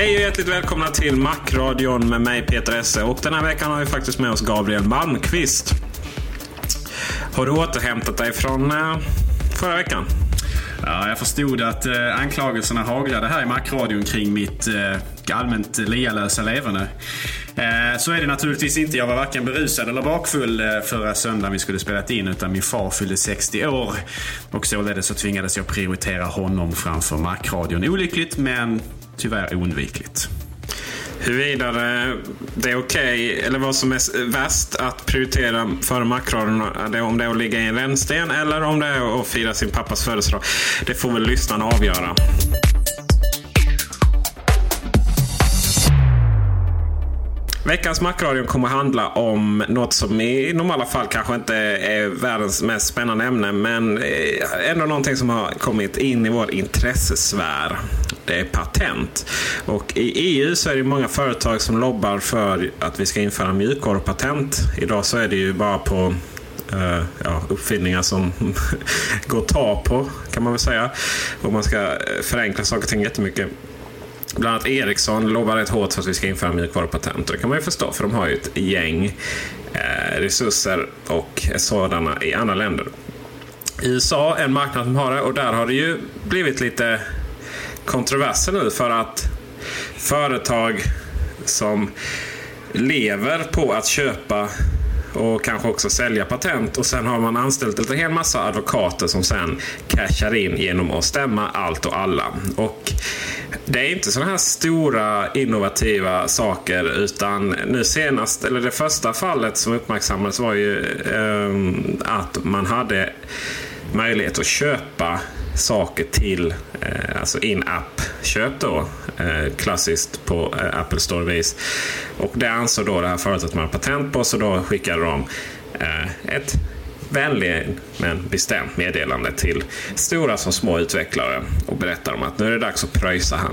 Hej och hjärtligt välkomna till Macradion med mig Peter Esse. Och den här veckan har vi faktiskt med oss Gabriel Malmqvist. Har du återhämtat dig från eh, förra veckan? Ja, jag förstod att eh, anklagelserna haglade här i Macradion kring mitt eh, allmänt lialösa leverne. Eh, så är det naturligtvis inte. Jag var varken berusad eller bakfull eh, förra söndagen vi skulle spelat in. Utan min far fyllde 60 år. Och således så tvingades jag prioritera honom framför Macradion. Olyckligt men tyvärr oundvikligt. Huruvida det är okej, eller vad som är värst att prioritera före Macradion. Om det är att ligga i en rännsten eller om det är att fira sin pappas födelsedag. Det får väl lyssnarna avgöra. Veckans Macradion kommer att handla om något som i normala fall kanske inte är världens mest spännande ämne. Men eh, ändå någonting som har kommit in i vår intressesfär. Det är patent. Och i EU så är det många företag som lobbar för att vi ska införa mjukvarupatent. Idag så är det ju bara på Uh, ja, uppfinningar som går att ta på kan man väl säga. Om man ska eh, förenkla saker och ting jättemycket. Bland annat Ericsson lovar rätt hårt för att vi ska införa mjukvarupatent. Och det kan man ju förstå för de har ju ett gäng eh, resurser och sådana i andra länder. I USA en marknad som har det och där har det ju blivit lite kontroverser nu för att företag som lever på att köpa och kanske också sälja patent. Och sen har man anställt en hel massa advokater som sen cashar in genom att stämma allt och alla. Och det är inte sådana här stora innovativa saker utan nu senast, eller det första fallet som uppmärksammades var ju eh, att man hade möjlighet att köpa saker till eh, alltså in-app-köp då. Eh, klassiskt på eh, Apple Store-vis. Och det ansåg då det här företaget man har patent på så då skickade de eh, ett vänligt men bestämt meddelande till stora som små utvecklare och berättar om att nu är det dags att pröjsa här.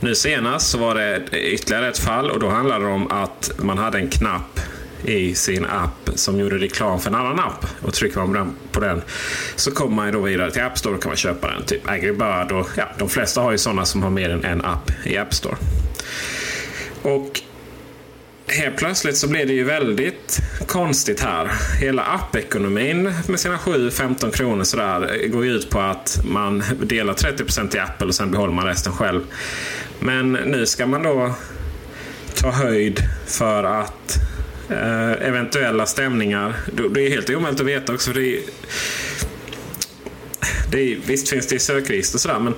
Nu senast så var det ytterligare ett fall och då handlade det om att man hade en knapp i sin app som gjorde reklam för en annan app. Och trycker man på den så kommer man då vidare till App Store och kan man köpa den. Typ Angry Bird och ja, de flesta har ju sådana som har mer än en app i App Store. Och helt plötsligt så blir det ju väldigt konstigt här. Hela appekonomin med sina 7-15 kronor sådär går ju ut på att man delar 30% i Apple och sen behåller man resten själv. Men nu ska man då ta höjd för att Eh, eventuella stämningar. Det är helt omöjligt att veta också. Det är, det är, visst finns det i sökregister och sådär men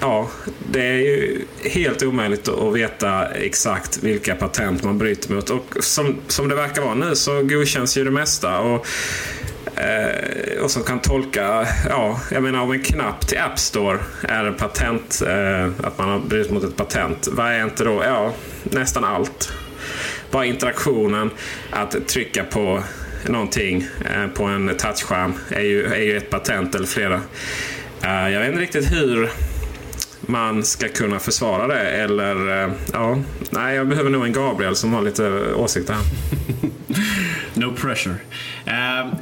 ja, det är ju helt omöjligt att veta exakt vilka patent man bryter mot. Och som, som det verkar vara nu så godkänns ju det mesta. Och, eh, och som kan tolka, ja, jag menar om en knapp till App Store är patent, eh, att man har brutit mot ett patent. Vad är inte då? Ja, nästan allt. Bara interaktionen, att trycka på någonting eh, på en touchskärm är ju, är ju ett patent eller flera. Eh, jag vet inte riktigt hur man ska kunna försvara det. Eller, eh, ja, nej, jag behöver nog en Gabriel som har lite åsikter här. no pressure. Uh,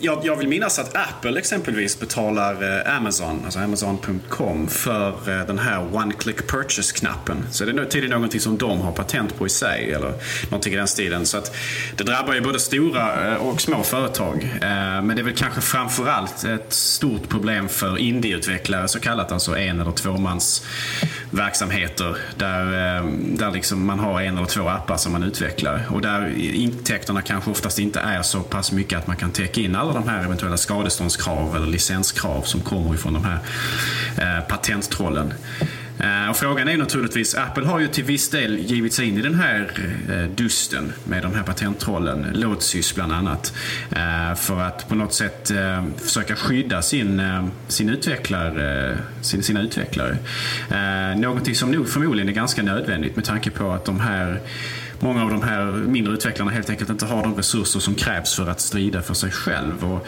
jag, jag, vill minnas att Apple exempelvis betalar eh, Amazon, alltså Amazon.com, för eh, den här One Click Purchase-knappen. Så det är tydligen någonting som de har patent på i sig, eller någonting i den stilen. Så att det drabbar ju både stora eh, och små företag. Eh, men det är väl kanske framförallt ett stort problem för indieutvecklare, så kallat, alltså en eller tvåmans verksamheter där, eh, där liksom man har en eller två appar som man utvecklar och där intäkterna kanske oftast inte är så pass mycket att man kan täcka in alla alla de här eventuella skadeståndskrav eller licenskrav som kommer ifrån de här eh, patenttrollen. Eh, och frågan är naturligtvis, Apple har ju till viss del givit sig in i den här eh, dusten med de här patenttrollen, Lotsys bland annat, eh, för att på något sätt försöka skydda sin, sin utvecklare, sin, sina utvecklare. någonting som nog förmodligen är ganska nödvändigt med tanke på att de här många av de här mindre utvecklarna helt enkelt inte har de resurser som krävs för att strida för sig själv. Och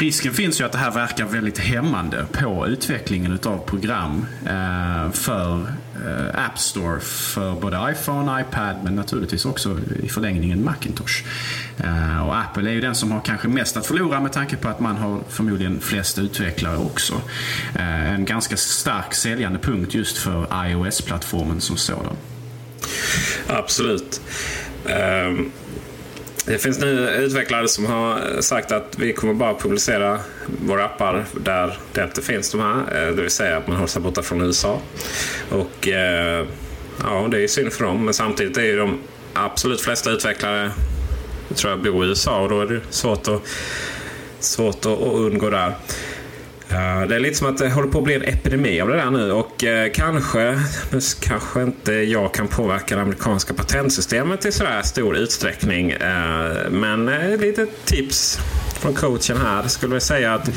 risken finns ju att det här verkar väldigt hämmande på utvecklingen utav program eh, för eh, App Store för både iPhone, iPad men naturligtvis också i förlängningen Macintosh. Eh, och Apple är ju den som har kanske mest att förlora med tanke på att man har förmodligen flest utvecklare också. En ganska stark säljande punkt just för iOS-plattformen som sådan. Absolut. Um, det finns nu utvecklare som har sagt att vi kommer bara publicera våra appar där det inte finns de här. Eh, det vill säga att man håller sig borta från USA. Och uh, ja, det är synd för dem. Men samtidigt är ju de absolut flesta utvecklare tror jag bor i USA och då är det svårt att, svårt att undgå där. Det är lite som att det håller på att bli en epidemi av det där nu och eh, kanske, nu kanske inte jag kan påverka det amerikanska patentsystemet i sådär stor utsträckning. Eh, men eh, lite tips från coachen här skulle jag säga att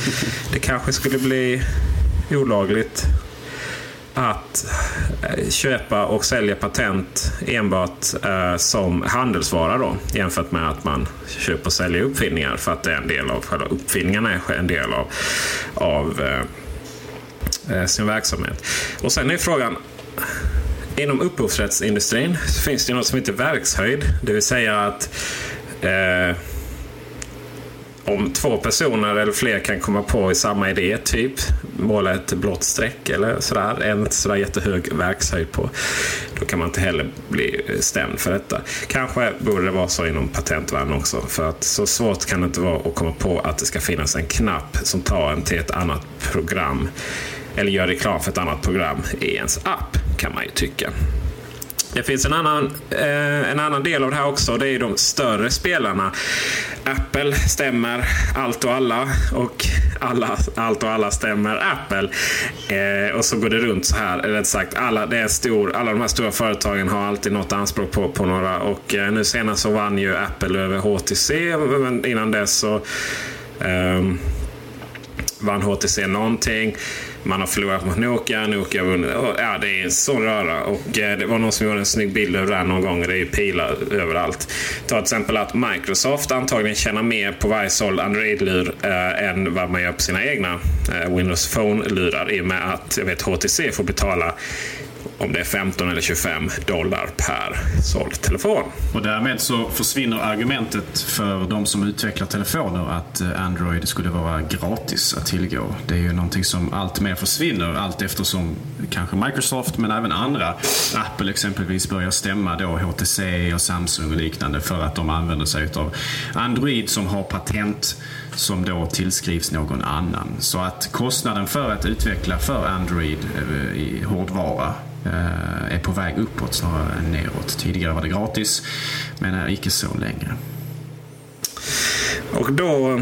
det kanske skulle bli olagligt att eh, köpa och sälja patent enbart eh, som handelsvara då, jämfört med att man köper och säljer uppfinningar för att det är en del av själva uppfinningarna är en del av, av eh, eh, sin verksamhet. Och sen är frågan Inom upphovsrättsindustrin finns det något som heter verkshöjd. Det vill säga att eh, om två personer eller fler kan komma på samma idé, typ måla ett blått streck eller sådär, en sådär jättehög verkshöjd på, då kan man inte heller bli stämd för detta. Kanske borde det vara så inom patentvärlden också, för att så svårt kan det inte vara att komma på att det ska finnas en knapp som tar en till ett annat program eller gör reklam för ett annat program i ens app, kan man ju tycka. Det finns en annan, eh, en annan del av det här också. Det är de större spelarna. Apple stämmer allt och alla och alla, allt och alla stämmer Apple. Eh, och så går det runt så här. Rätt sagt, alla, det är stor, alla de här stora företagen har alltid något anspråk på, på några. Och eh, nu senast så vann ju Apple över HTC. Men innan dess så eh, vann HTC någonting. Man har förlorat mot Nokia, Nokia har vunnit. Ja, det är en sån röra. Och eh, det var någon som gjorde en snygg bild över det här någon gång. Det är ju pilar överallt. Ta till exempel att Microsoft antagligen tjänar mer på varje såld Android-lur eh, än vad man gör på sina egna eh, Windows Phone-lurar. I och med att jag vet HTC får betala om det är 15 eller 25 dollar per såld telefon. Och därmed så försvinner argumentet för de som utvecklar telefoner att eh, Android skulle vara gratis att tillgå. Det är ju någonting som allt mer försvinner allt eftersom kanske Microsoft men även andra, Apple exempelvis, börjar stämma då HTC och Samsung och liknande för att de använder sig av Android som har patent som då tillskrivs någon annan. Så att kostnaden för att utveckla för Android eh, i hårdvara Eh, är på väg uppåt snarare än neråt. Tidigare var det gratis, men är icke så längre. Och då...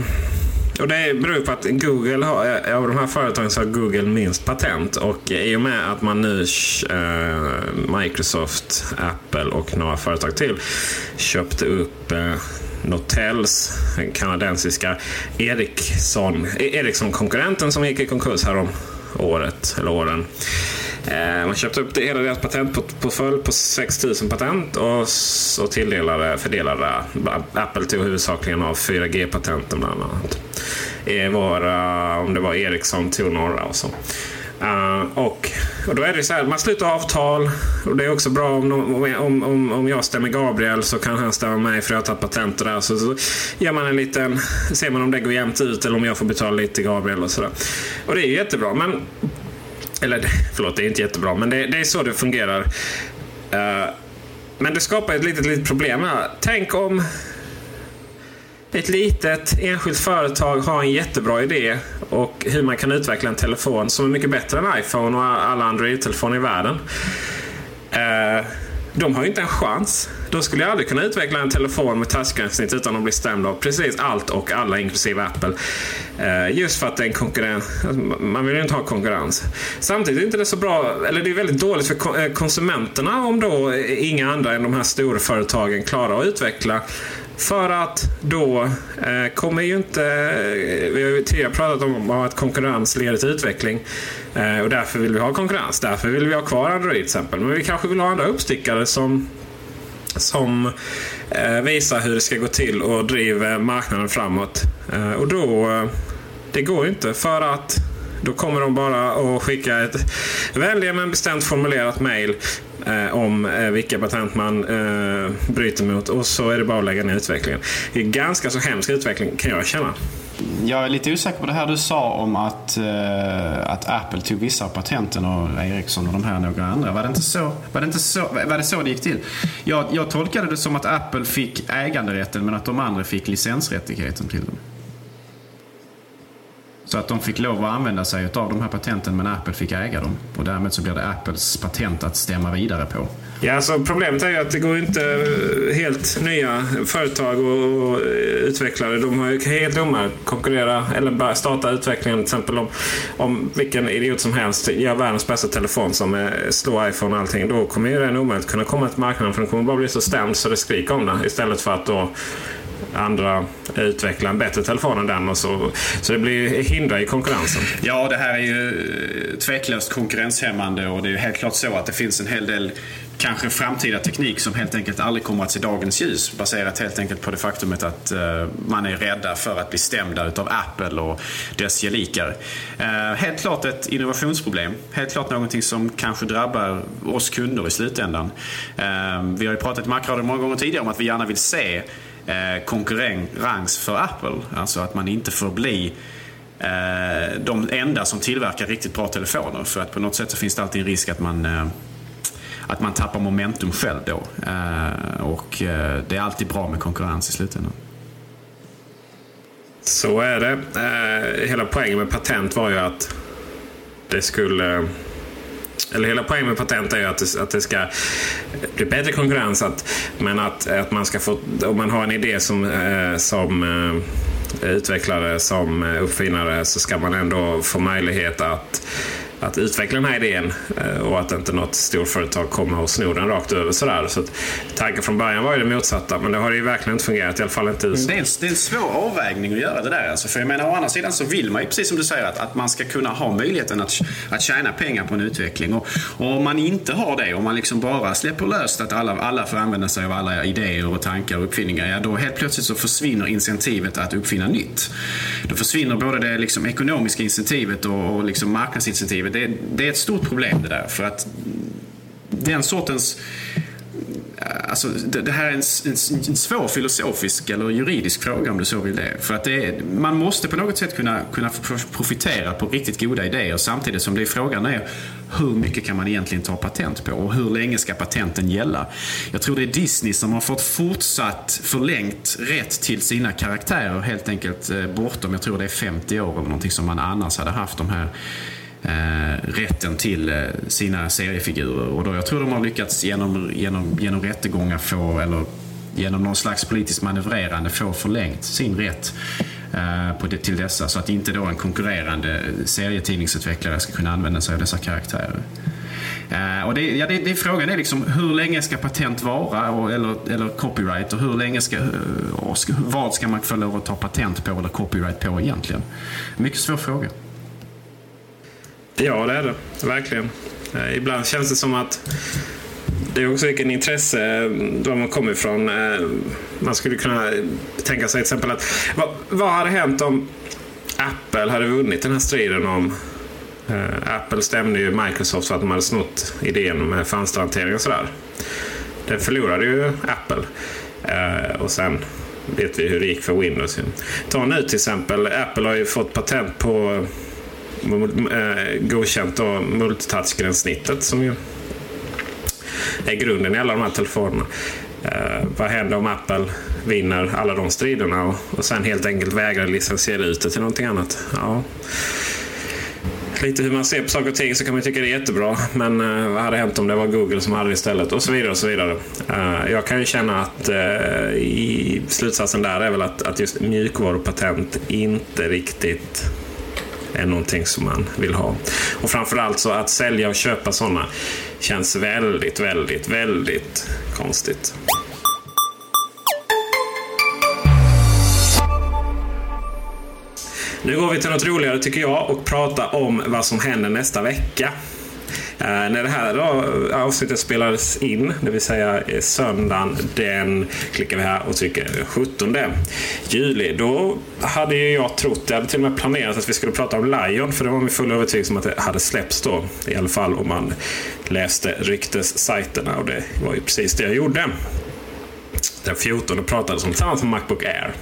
Och det beror på att Google har, eh, av de här företagen så har Google minst patent. Och i och med att man nu, eh, Microsoft, Apple och några företag till, köpte upp eh, Notels kanadensiska Ericsson, Ericsson-konkurrenten som gick i konkurs härom året, eller åren. Eh, man köpte upp det, hela deras patentportfölj på 6000 patent och så tilldelade, fördelade Apple till huvudsakligen av 4G-patenten bland annat. Det om det var Ericsson tog några och så. Uh, och, och då är det så här, man slutar avtal. Och det är också bra om, om, om, om jag stämmer Gabriel så kan han stämma mig för jag har tagit patent och där. Så, så gör man en liten, ser man om det går jämnt ut eller om jag får betala lite till Gabriel och sådär. Och det är ju jättebra. Men, eller förlåt, det är inte jättebra. Men det, det är så det fungerar. Uh, men det skapar ett litet, litet problem här. Tänk om ett litet enskilt företag har en jättebra idé och hur man kan utveckla en telefon som är mycket bättre än iPhone och alla Android-telefoner i världen. Uh, de har ju inte en chans. De skulle ju aldrig kunna utveckla en telefon med touchgränssnitt utan att bli stämda av precis allt och alla, inklusive Apple. Eh, just för att det är en konkurrens. Alltså, man vill ju inte ha konkurrens. Samtidigt är det inte så bra, eller det är väldigt dåligt för eh, konsumenterna om då inga andra än de här stora företagen klarar att utveckla för att då eh, kommer ju inte... Eh, vi har ju tidigare pratat om att konkurrens leder till utveckling. Eh, och därför vill vi ha konkurrens. Därför vill vi ha kvar Android till exempel. Men vi kanske vill ha andra uppstickare som som eh, visar hur det ska gå till och driver marknaden framåt. Eh, och då, det går ju inte för att då kommer de bara att skicka ett vänligen men bestämt formulerat mail eh, om eh, vilka patent man eh, bryter mot och så är det bara att lägga ner utvecklingen. Det är ganska så hemsk utveckling kan jag känna. Jag är lite osäker på det här du sa om att, eh, att Apple tog vissa av patenten och Ericsson och de här några andra. Var det inte så, var det, inte så, var det, så det gick till? Jag, jag tolkade det som att Apple fick äganderätten men att de andra fick licensrättigheten till dem. Så att de fick lov att använda sig av de här patenten men Apple fick äga dem. Och därmed så blir det Apples patent att stämma vidare på. Ja, alltså problemet är ju att det går inte eh, helt nya företag och eh, utvecklare. De har ju helt omöjligt konkurrera eller bara starta utvecklingen. Till exempel om, om vilken idiot som helst gör världens bästa telefon som eh, slår iPhone och allting. Då kommer ju den omöjligt kunna komma till marknaden för den kommer bara bli så stämd så det skriker om det. Istället för att då andra utveckla en bättre telefon än den. Och så, så det blir hinder i konkurrensen. Ja, det här är ju eh, tveklöst konkurrenshämmande och det är ju helt klart så att det finns en hel del kanske framtida teknik som helt enkelt aldrig kommer att se dagens ljus. Baserat helt enkelt på det faktumet att uh, man är rädda för att bli stämda utav Apple och dess gelikar. Uh, helt klart ett innovationsproblem. Helt klart någonting som kanske drabbar oss kunder i slutändan. Uh, vi har ju pratat i Macradion många gånger tidigare om att vi gärna vill se Eh, konkurrens för Apple. Alltså att man inte får bli eh, de enda som tillverkar riktigt bra telefoner. För att på något sätt så finns det alltid en risk att man eh, att man tappar momentum själv då. Och det är alltid bra med konkurrens i slutändan. Så är det. Hela poängen med patent var ju att det skulle eller hela poängen med patent är ju att det, att det ska bli bättre konkurrens. Att, men att, att man ska få, om man har en idé som, eh, som eh, utvecklare, som eh, uppfinnare så ska man ändå få möjlighet att att utveckla den här idén eh, och att inte något storföretag kommer och snor den rakt över. Sådär. Så att, tanken från början var ju det motsatta men det har ju verkligen inte fungerat. I alla fall inte det, är en, det är en svår avvägning att göra det där. Alltså. För jag menar, å andra sidan så vill man ju, precis som du säger, att, att man ska kunna ha möjligheten att, att tjäna pengar på en utveckling. Och, och om man inte har det, om man liksom bara släpper löst att alla, alla får använda sig av alla idéer och tankar och uppfinningar, ja, då helt plötsligt så försvinner incentivet att uppfinna nytt. Då försvinner både det liksom ekonomiska incentivet och, och liksom marknadsincentivet det, det är ett stort problem det där. För att den sortens Alltså, det, det här är en, en, en, svår filosofisk eller juridisk fråga om du så vill det. För att det är, man måste på något sätt kunna, kunna profitera på riktigt goda idéer samtidigt som det är frågan är hur mycket kan man egentligen ta patent på och hur länge ska patenten gälla? Jag tror det är Disney som har fått fortsatt förlängt rätt till sina karaktärer helt enkelt eh, bortom, jag tror det är 50 år eller någonting som man annars hade haft de här Eh, rätten till eh, sina seriefigurer. Och då, jag tror de har lyckats genom, genom, genom rättegångar få, eller genom någon slags politiskt manövrerande få förlängt sin rätt eh, på det, till dessa. Så att inte då en konkurrerande serietidningsutvecklare ska kunna använda sig av dessa karaktärer. Uh, och det, ja, det, det, frågan är liksom hur länge ska patent vara och, eller, eller copyright och hur länge ska, eh, och vad ska man få lov att ta patent på eller copyright på egentligen? Mycket svår fråga. Ja, det är det. Verkligen. Eh, ibland känns det som att det är också vilken intresse eh, de man kommer ifrån. Eh, man skulle kunna tänka sig till exempel att vad, vad hade hänt om Apple hade vunnit den här striden om Apple stämde ju Microsoft för att de hade snott idén med fönsterhantering och sådär. Den förlorade ju Apple. Och sen vet vi hur det gick för Windows. Ta nu till exempel, Apple har ju fått patent på Eh, godkänt då multitouchgränssnittet som ju är grunden i alla de här telefonerna. Uh, vad händer om Apple vinner alla de striderna och, och sen helt enkelt vägrar licensiera ut det till någonting annat? Ja. Lite hur man ser på saker och ting så kan man tycka det är jättebra. Men uh, vad hade hänt om det var Google som hade det istället? Och så vidare. och så vidare. Uh, jag kan ju känna att i slutsatsen där är väl att, att just mjukvarupatent inte riktigt är någonting som man vill ha. Och framförallt så att sälja och köpa sådana känns väldigt, väldigt, väldigt konstigt. Nu går vi till något roligare tycker jag och pratar om vad som händer nästa vecka. Eh, när det här då, avsnittet spelades in, det vill säga söndagen den, klickar vi här och trycker 17 juli. Då hade ju jag trott, jag hade till och med planerat att vi skulle prata om Lion, för det var min fulla övertygelse om att det hade släppts då. I alla fall om man läste ryktessajterna och det var ju precis det jag gjorde. Den 14 pratades om tillsammans med Macbook Air.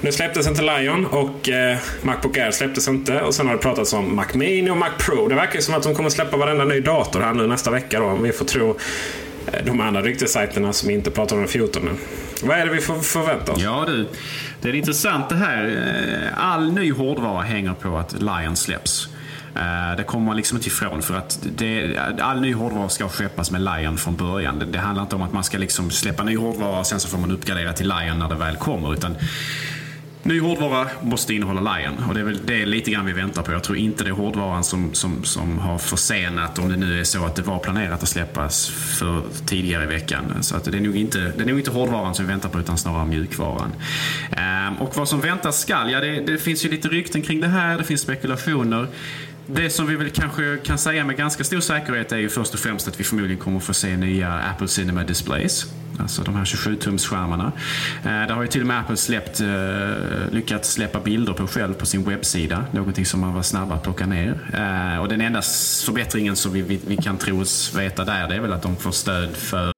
Nu släpptes inte Lion och eh, Macbook Air släpptes inte. Och sen har det pratats om Mac Mini och Mac Pro. Det verkar som att de kommer släppa varenda ny dator här nu nästa vecka. Då, om vi får tro eh, de andra ryktessajterna som inte pratar om den 14. Vad är det vi får förvänta oss? Ja du, det är intressant det här. Eh, all ny hårdvara hänger på att Lion släpps. Eh, det kommer man liksom inte ifrån för att det, all ny hårdvara ska skeppas med Lion från början. Det, det handlar inte om att man ska liksom släppa ny hårdvara och sen så får man uppgradera till Lion när det väl kommer. Utan Ny hårdvara måste innehålla Lion och det är väl det är lite grann vi väntar på. Jag tror inte det är hårdvaran som, som, som har försenat om det nu är så att det var planerat att släppas för tidigare i veckan. Så att det, är nog inte, det är nog inte hårdvaran som vi väntar på utan snarare mjukvaran. Ehm, och vad som väntas skall, ja det, det finns ju lite rykten kring det här, det finns spekulationer. Det som vi väl kanske kan säga med ganska stor säkerhet är ju först och främst att vi förmodligen kommer få se nya Apple Cinema Displays. Alltså de här 27-tumsskärmarna. Eh, där har ju till och med Apple släppt, eh, lyckats släppa bilder på själv på sin webbsida. Någonting som man var snabb att plocka ner. Eh, och den enda förbättringen som vi, vi, vi kan tro oss veta där det är väl att de får stöd för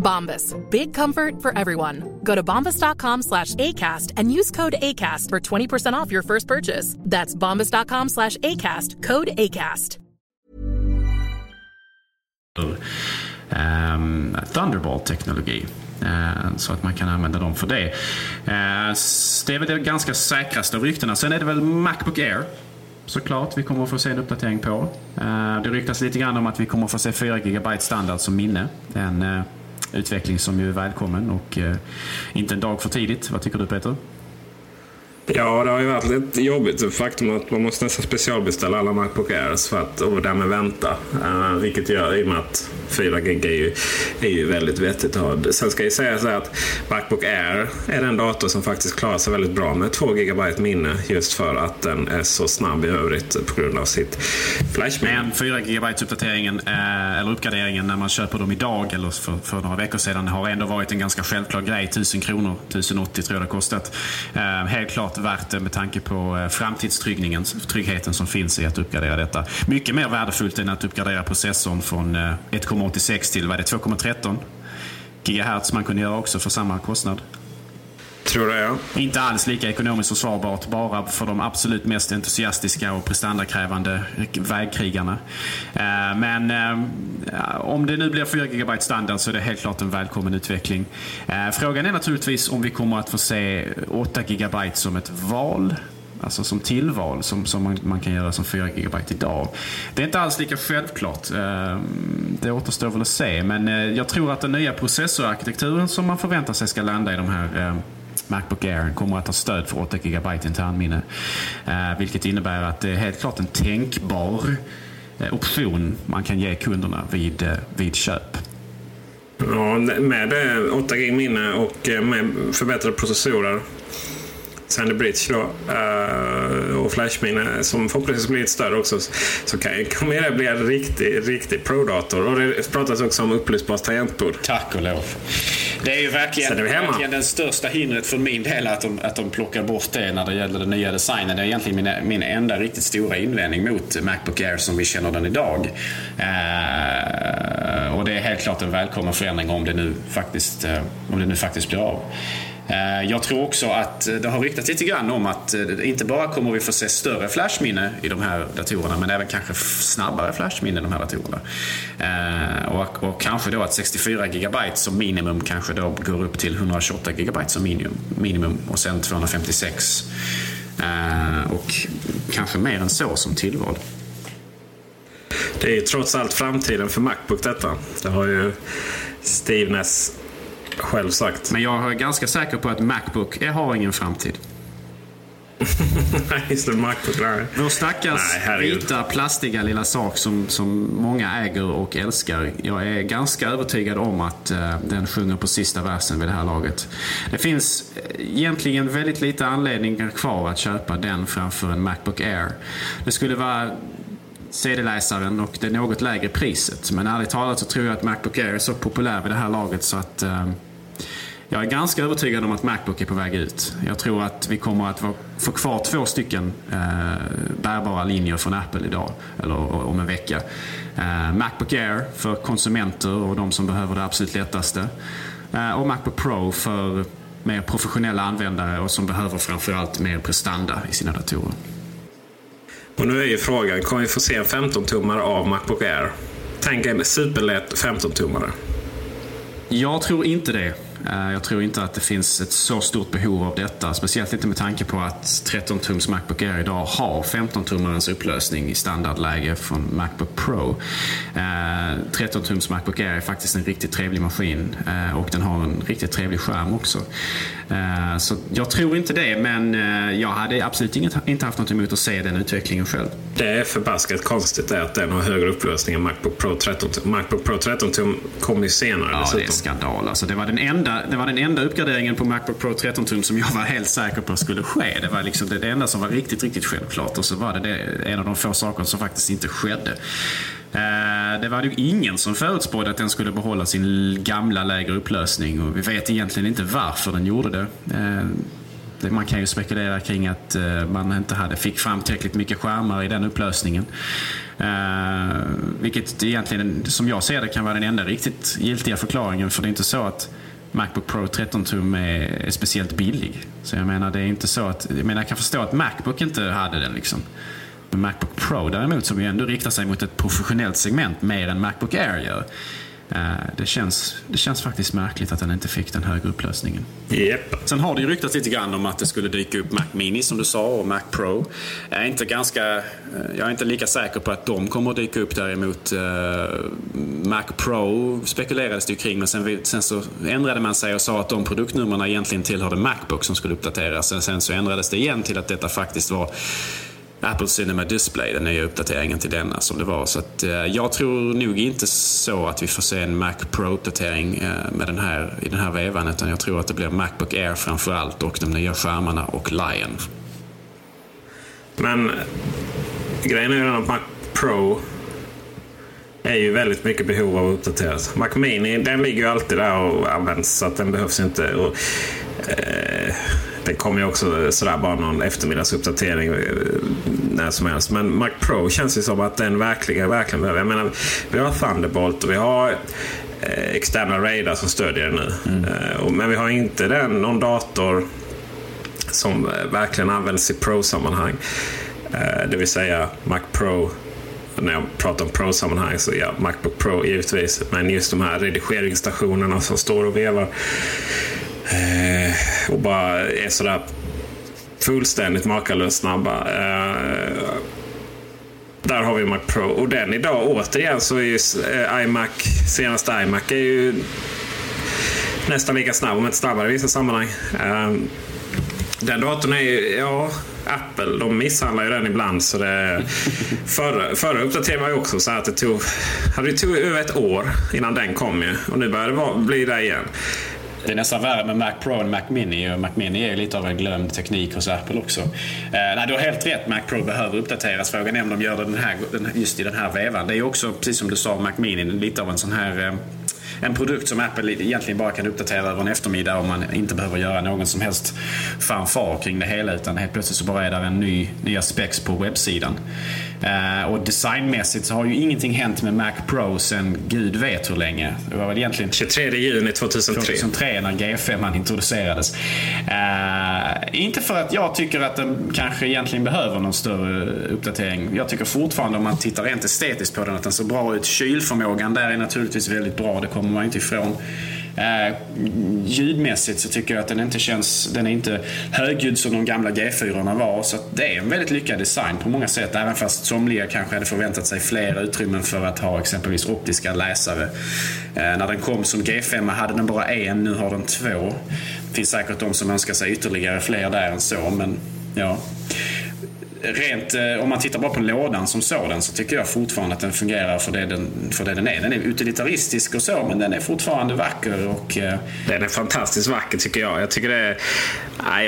Bombas. Big comfort for everyone. Go to bombas.com slash ACAST and use code ACAST for 20% off your first purchase. That's bombas.com slash ACAST. Code ACAST. Um, ehm, Thunderbolt-teknologi. Uh, ehm, så att man kan använda dem för det. Uh, det är väl det ganska säkraste av ryktena. Sen är det väl Macbook Air såklart vi kommer att få se en uppdatering på. Det ryktas lite grann om att vi kommer att få se 4 GB standard som minne. En eh, utveckling som ju är välkommen och eh, inte en dag för tidigt. Vad tycker du Peter? Ja, det har ju varit lite jobbigt. Faktum att man måste nästan specialbeställa alla Macbook Airs för att, och därmed vänta. Uh, vilket gör i och med att 4 gig är ju, är ju väldigt vettigt att ha. Sen ska jag säga så att Macbook Air är den dator som faktiskt klarar sig väldigt bra med 2 GB minne. Just för att den är så snabb i övrigt på grund av sitt flashminne. Men 4 GB uppdateringen, eh, eller uppgraderingen när man köper dem idag eller för, för några veckor sedan har ändå varit en ganska självklar grej. 1000 kronor, 1080 tror jag det har kostat. Eh, helt klart värt det med tanke på eh, framtidstryggheten som finns i att uppgradera detta. Mycket mer värdefullt än att uppgradera processorn från eh, 1,86 till vad är det, 2,13 gigahertz man kunde göra också för samma kostnad. Tror det ja. Inte alls lika ekonomiskt försvarbart bara för de absolut mest entusiastiska och prestandakrävande vägkrigarna. Eh, men eh, om det nu blir 4 GB standard så är det helt klart en välkommen utveckling. Eh, frågan är naturligtvis om vi kommer att få se 8 GB som ett val Alltså som tillval som, som man, man, kan göra som 4 GB idag. Det är inte alls lika självklart. Det återstår väl att se. Men jag tror att den nya processorarkitekturen som man förväntar sig ska landa i de här Macbook Air kommer att ha stöd för 8 GB internminne. Vilket innebär att det är helt klart en tänkbar option man kan ge kunderna vid, vid köp. Ja, med 8 GB minne och med förbättrade processorer Sandy Bridge då, uh, och flashminne som förhoppningsvis blir lite större också. Så kan, kommer det bli en riktig, riktig pro-dator. Och det pratas också om upplösbart tangentbord. Tack och lov. Det är ju verkligen, är verkligen den största hindret för min del att de, att de plockar bort det när det gäller den nya designen. Det är egentligen min, min enda riktigt stora invändning mot Macbook Air som vi känner den idag. Uh, och det är helt klart en välkommen förändring om det nu faktiskt, uh, om det nu faktiskt blir av. Eh, jag tror också att eh, det har ryktats lite grann om att eh, inte bara kommer vi få se större flashminne i de här datorerna men även kanske snabbare flashminne i de här datorerna. Och, och kanske då att 64 GB som minimum kanske då går upp till 128 GB som minimum, minimum och sen 256 och kanske mer än så som tillval. Det är ju trots allt framtiden för Macbook detta. Det har ju Steve Ness själv sagt. Men jag är ganska säker på att Macbook har ingen framtid. Nej, just det. Macbook. Nej. Vår stackars Nej, vita plastiga lilla sak som, som många äger och älskar. Jag är ganska övertygad om att uh, den sjunger på sista versen vid det här laget. Det finns egentligen väldigt lite anledning kvar att köpa den framför en Macbook Air. Det skulle vara CD-läsaren och det något lägre priset. Men ärligt talat så tror jag att Macbook Air är så populär vid det här laget så att eh, jag är ganska övertygad om att Macbook är på väg ut. Jag tror att vi kommer att få kvar två stycken eh, bärbara linjer från Apple idag, eller om en vecka. Eh, Macbook Air för konsumenter och de som behöver det absolut lättaste. Eh, och Macbook Pro för mer professionella användare och som behöver framförallt mer prestanda i sina datorer. Och nu är ju frågan, kommer vi få se en 15-tummare av Macbook Air? Tänk en superlätt 15-tummare. Jag tror inte det. Jag tror inte att det finns ett så stort behov av detta. Speciellt inte med tanke på att 13-tums Macbook Air idag har 15-tummarens upplösning i standardläge från Macbook Pro. 13-tums Macbook Air är faktiskt en riktigt trevlig maskin och den har en riktigt trevlig skärm också. Så jag tror inte det, men jag hade absolut inte haft något emot att se den utvecklingen själv. Det är förbaskat konstigt att den har högre upplösning än Macbook Pro 13 tum. Macbook Pro 13 tum kom ju senare Ja, dessutom. det är skandal. Alltså, det var den enda det var den enda uppgraderingen på Macbook Pro 13 tum som jag var helt säker på skulle ske. Det var liksom det, enda som var riktigt, riktigt självklart. Och så var det, det en av de få saker som faktiskt inte skedde. Eh, det var ju ingen som förutspådde att den skulle behålla sin gamla lägre upplösning och vi vet egentligen inte varför den gjorde det. Eh, man kan ju spekulera kring att eh, man inte hade, fick fram tillräckligt mycket skärmar i den upplösningen. Vilket egentligen, som jag ser det, kan vara den enda riktigt giltiga förklaringen. För det är inte så att Macbook Pro 13 tum är, är speciellt billig. Så jag menar, det är inte så att... Jag menar, jag kan förstå att Macbook inte hade den liksom. Men Macbook Pro däremot, som ju ändå riktar sig mot ett professionellt segment mer än Macbook Air gör. Eh, det känns, det känns faktiskt märkligt att den inte fick den högre upplösningen. Yep. Sen har det ju ryktats lite grann om att det skulle dyka upp Mac Mini som du sa och Mac Pro. Jag är inte, ganska, eh, jag är inte lika säker på att de kommer att dyka upp däremot. Eh, Mac Pro spekulerades det ju kring men sen, sen så ändrade man sig och sa att de produktnumren egentligen tillhörde Macbook som skulle uppdateras. Sen, sen så ändrades det igen till att detta faktiskt var Apple Cinema Display, den nya uppdateringen till denna som det var. Så att, eh, jag tror nog inte så att vi får se en Mac Pro-uppdatering eh, med den här, i den här vevan. Utan jag tror att det blir Macbook Air framför allt och de nya skärmarna och Lion. Men grejen är ju den att Mac Pro är ju väldigt mycket behov av att uppdateras. Mac Mini den ligger ju alltid där och används så att den behövs inte. Och, eh, det kommer ju också sådär bara någon eftermiddagsuppdatering eh, när som helst. Men Mac Pro känns ju som att den verkligen, verkligen behöver. Jag menar, vi har Thunderbolt och vi har eh, externa radar som stödjer den nu. Mm. Eh, men vi har inte den, någon dator som verkligen används i Pro-sammanhang. Det vill säga Mac Pro när jag pratar om Pro-sammanhang så ja, Macbook Pro givetvis. Men just de här redigeringsstationerna som står och vevar och bara är sådär fullständigt makalöst snabba. Eh, där har vi Mac Pro. Och den idag återigen så är ju eh, iMac, senaste iMac är ju nästan lika snabb, om inte snabbare i vissa sammanhang. Eh, den datorn är ju, ja, Apple, de misshandlar ju den ibland. Så det, förra, förra uppdateringen var ju också så att det tog, det tog över ett år innan den kom ju. Och nu börjar det bli det igen. Det är nästan värre med Mac Pro än Mac Mini. Och Mac Mini är lite av en glömd teknik hos Apple också. Eh, nej, du har helt rätt. Mac Pro behöver uppdateras. Frågan är om de gör det den här, just i den här vevan. Det är också, precis som du sa, Mac Mini lite av en sån här eh, en produkt som Apple egentligen bara kan uppdatera över en eftermiddag om man inte behöver göra någon som helst fanfar kring det hela. Utan helt plötsligt så bara är där en ny, nya specs på webbsidan. Uh, och designmässigt så har ju ingenting hänt med Mac Pro sen gud vet hur länge. Det var väl egentligen 23 juni 2003. 2003 när G5 introducerades. Uh, inte för att jag tycker att den kanske egentligen behöver någon större uppdatering. Jag tycker fortfarande om man tittar rent estetiskt på den att den ser bra ut. Kylförmågan där är naturligtvis väldigt bra. Det kommer man inte ifrån. Eh, ljudmässigt så tycker jag att den inte känns, den är inte högljudd som de gamla G4 var. Så det är en väldigt lyckad design på många sätt. Även fast somliga kanske hade förväntat sig fler utrymmen för att ha exempelvis optiska läsare. Eh, när den kom som G5 hade den bara en, nu har den två. Det finns säkert de som önskar sig ytterligare fler där än så, men ja rent, eh, om man tittar bara på lådan som sådan så tycker jag fortfarande att den fungerar för det den, för det den är. Den är utilitaristisk och så men den är fortfarande vacker. Och, eh, Den är fantastiskt vacker tycker jag. Jag tycker det är, nej,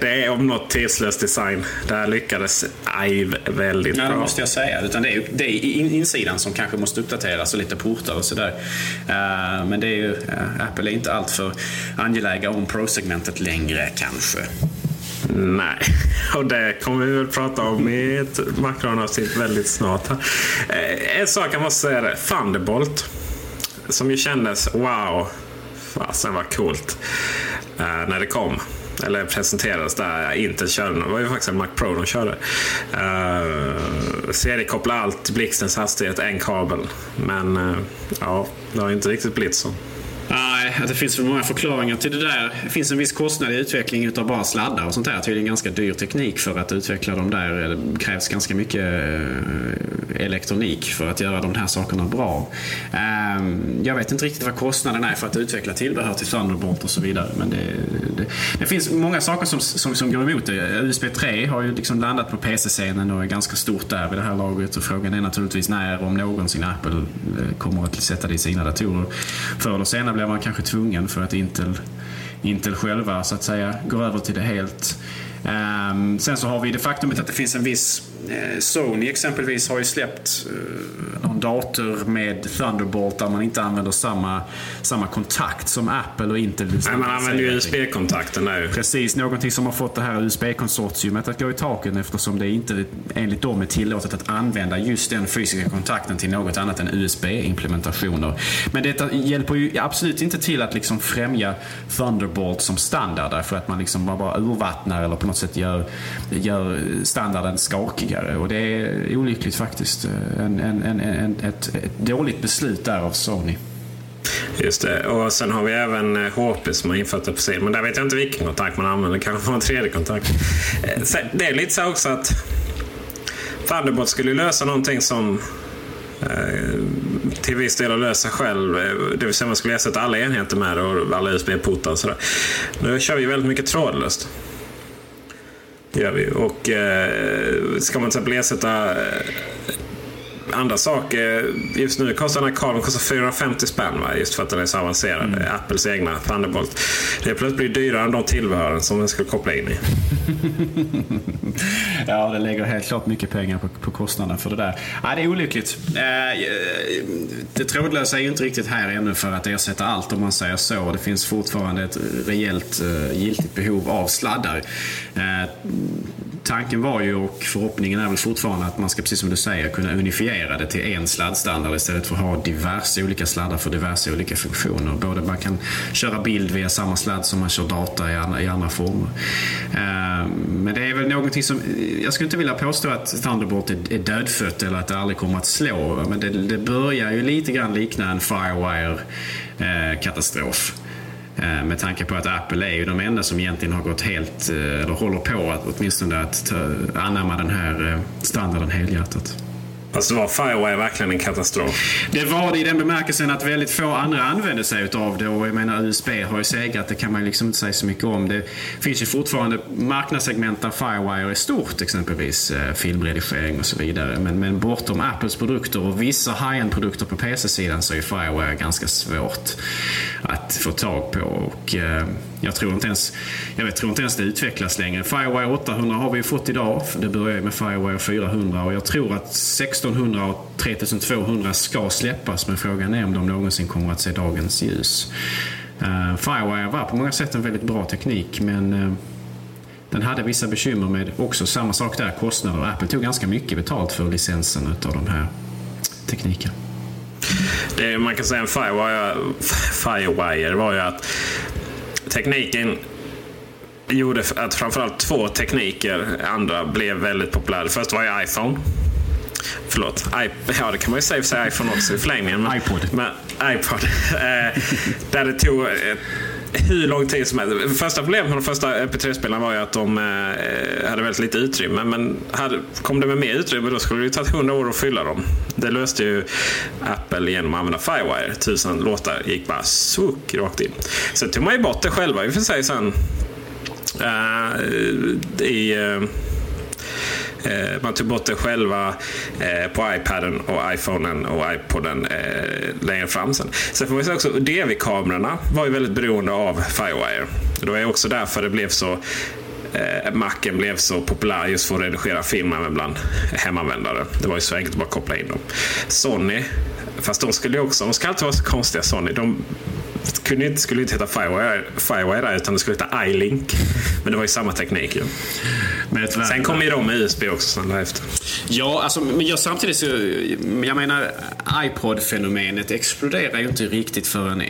det är om något tidslös design. Där lyckades IVE väldigt ja, bra. Det måste jag säga. Utan det är, det är insidan som kanske måste uppdateras och lite portar och sådär. Men det är ju, Apple är inte alltför angelägna om Pro-segmentet längre kanske. Nej, och det kommer vi väl prata om i ett Macron-avsnitt väldigt snart. Eh, en sak jag måste säga det. Thunderbolt. Som ju kändes wow. Fasen vad coolt. Eh, när det kom. Eller presenterades där Intel körde. Det var ju faktiskt en Mac Pro de körde. Uh, seriekoppla allt, blixtens hastighet, en kabel. Men uh, ja, det har inte riktigt blivit så. Det finns för många förklaringar till det där. Det finns en viss kostnad i utveckling av bara sladdar och sånt där. Tydligen ganska dyr teknik för att utveckla dem där. Det krävs ganska mycket eh, elektronik för att göra de här sakerna bra. Ehm, jag vet inte riktigt vad kostnaden är för att utveckla tillbehör till Thunderbolt och så vidare. Men det, det, det finns många saker som, som, som går emot det. USB 3 har ju liksom landat på PC-scenen och är ganska stort där vid det här laget. Och frågan är naturligtvis när, om någonsin, Apple eh, kommer att sätta det i sina datorer. Förr eller senare blir man kanske tvungen för att Intel, Intel själva så att säga går över till det helt. Um, sen så har vi det faktumet att det finns en viss Sony exempelvis har ju släppt eh, någon dator med Thunderbolt där man inte använder samma, samma kontakt som Apple och Intel Nej, man använder ju USB-kontakten där Precis, någonting som har fått det här USB-konsortiumet att gå i taken eftersom det inte enligt dem är tillåtet att använda just den fysiska kontakten till något annat än USB-implementationer. Men detta hjälper ju absolut inte till att liksom främja Thunderbolt som standard därför att man liksom bara urvattnar eller på något sätt gör, gör standarden skakig tidigare. Och det är olyckligt faktiskt. En, en, en, en ett, ett, dåligt beslut där av Sony. Just det. Och sen har vi även eh, HP som har infört det på sig. Men där vet jag inte vilken kontakt man använder. Kanske får en tredje kontakt. Eh, det är lite så också att Thunderbolt skulle lösa någonting som eh, till viss del lösa själv. Det vill säga man skulle ersätta alla enheter med det och alla USB-portar och sådär. Nu kör vi väldigt mycket trådlöst. Det gör vi. Och eh, ska man till exempel ersätta eh, andra saker. Just nu kostar den här kabeln kostar 450 spänn. Va? Just för att den är så avancerad. Mm. Apples egna Thunderbolt. Det plötsligt blir dyrare än de tillbehören som den ska koppla in i. ja, det lägger helt klart mycket pengar på, på kostnaden för det där. Ja, det är olyckligt. Eh, det trådlösa är ju inte riktigt här ännu för att ersätta allt om man säger så. Det finns fortfarande ett rejält eh, giltigt behov av sladdar. Eh, tanken var ju och förhoppningen är väl fortfarande att man ska, precis som du säger, kunna unifiera det till en sladdstandard istället för att ha diverse olika sladdar för diverse olika funktioner. Både man kan köra bild via samma sladd som man kör data i andra, i andra former. Eh, men det är väl någonting som, jag skulle inte vilja påstå att Thunderbolt är dödfött eller att det aldrig kommer att slå. Men det, det börjar ju lite grann likna en Firewire-katastrof. Eh, eh, med tanke på att Apple är ju de enda som egentligen har gått helt, eller håller på att åtminstone att anamma den här standarden helhjärtat. Alltså var Firewire verkligen en katastrof? Det var det i den bemärkelsen att väldigt få andra använde sig av det. Och jag menar USB har ju segrat, det kan man liksom inte säga så mycket om. Det finns ju fortfarande marknadssegment där Firewire är stort, exempelvis eh, filmredigering och så vidare. Men, men bortom Apples produkter och vissa high-end produkter på PC-sidan så är Firewire ganska svårt att få tag på. Och, eh, jag tror inte ens, jag vet, tror inte ens det utvecklas längre. Firewire 800 har vi ju fått idag. Det börjar med Firewire 400 och jag tror att 1600 och 3200 ska släppas. Men frågan är om de någonsin kommer att se dagens ljus. Uh, Firewire var på många sätt en väldigt bra teknik men uh, den hade vissa bekymmer med också samma sak där, kostnader. Apple tog ganska mycket betalt för licensen av de här tekniken. Det man kan säga om Firewire, Firewire var ju att tekniken gjorde att framförallt två tekniker, andra, blev väldigt populära. Först var ju iPhone. Förlåt. I, ja, det kan man ju säga för iPhone också i förlängningen. iPod. Men, iPod. Eh, där det tog hur lång tid som helst. Första problemet med de första MP3-spelarna var ju att de eh, hade väldigt lite utrymme. Men hade, kom det med mer utrymme då skulle det ju tagit hundra år att fylla dem. Det löste ju Apple genom att använda Firewire. Tusen låtar gick bara suck rakt in. Sen tog man ju bort det själva i och för sig sen. Uh, i, uh, Eh, man tog bort det själva eh, på iPaden och iPhonen och iPoden eh, längre fram sen. Sen får man säga också DV-kamerorna var ju väldigt beroende av Firewire. Det var också därför det blev så eh, Macen blev så populär just för att redigera filmer bland hemanvändare. Det var ju så enkelt att bara koppla in dem. Sony, fast de skulle också, de ska alltid vara så konstiga Sony. De kunde inte, skulle inte heta Firewire, Firewire utan det skulle heta iLink. Men det var ju samma teknik ju. Sen kom ju de med USB också sen därefter. Ja, alltså, men jag, samtidigt så, jag menar iPod-fenomenet exploderar ju inte riktigt förrän eh,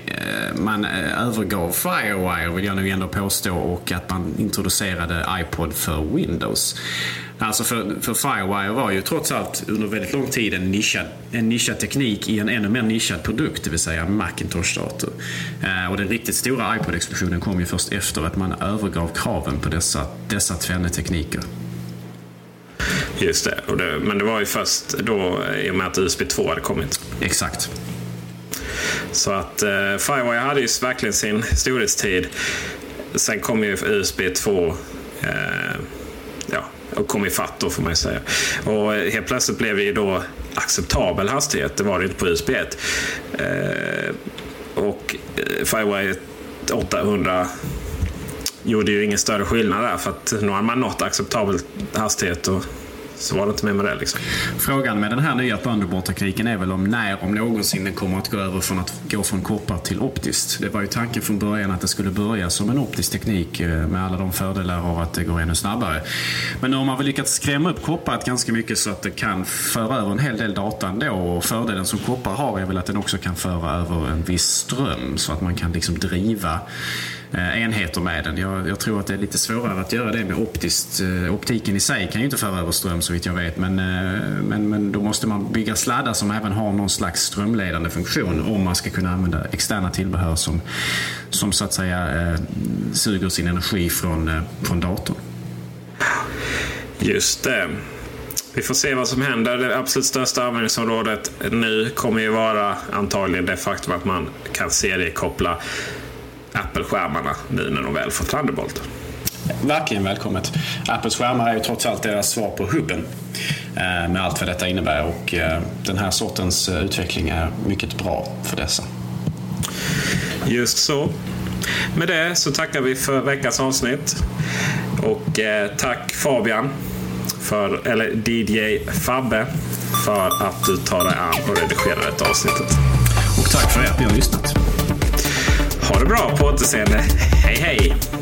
man eh, övergav Firewire vill jag nog ändå påstå och att man introducerade iPod för Windows. Alltså för, för Firewire var ju trots allt under väldigt lång tid en nischad, en nischad teknik i en ännu mer nischad produkt, det vill säga Macintosh-dator. Eh, och den riktigt stora iPod-explosionen kom ju först efter att man övergav kraven på dessa, dessa tvenne tekniker. Just det. det, men det var ju först då i och med att USB 2 hade kommit. Exakt. Så att eh, Firewire hade ju verkligen sin storhetstid. Sen kom ju USB 2 eh, ja, och kom ifatt då får man ju säga. Och eh, helt plötsligt blev det ju då acceptabel hastighet. Det var det inte på USB 1. Eh, och eh, Firewire 800 gjorde ju ingen större skillnad där. För att nu har man nått acceptabel hastighet. Och så var det inte mer med det. Liksom. Frågan med den här nya Thunderbolt-tekniken är väl om när, om någonsin, den kommer att gå över från att gå från koppar till optiskt. Det var ju tanken från början att det skulle börja som en optisk teknik eh, med alla de fördelar av att det går ännu snabbare. Men nu har man väl lyckats skrämma upp kopparet ganska mycket så att det kan föra över en hel del data ändå. Och fördelen som koppar har är väl att den också kan föra över en viss ström så att man kan liksom driva Eh, enheter med den. Jag, jag, tror att det är lite svårare att göra det med optiskt. Eh, optiken i sig kan ju inte föra över ström så vitt jag vet. Men, eh, men, men då måste man bygga sladdar som även har någon slags strömledande funktion om man ska kunna använda externa tillbehör som, som så att säga suger sin energi från, från datorn. Just det. Vi får se vad som händer. Det absolut största användningsområdet nu kommer ju vara antagligen det faktum att man kan seriekoppla Apple-skärmarna nu när de väl får Thunderbolt. Verkligen välkommet. Apples skärmar är ju trots allt deras svar på hubben. Eh, med allt vad detta innebär och eh, den här sortens eh, utveckling är mycket bra för dessa. Just så. Med det så tackar vi för veckans avsnitt. Och tack Fabian, för, eller DJ Fabbe, för att du tar dig an och redigerar detta avsnittet. Och tack för att ni har lyssnat. Ha det bra, på återseende. Hej hej!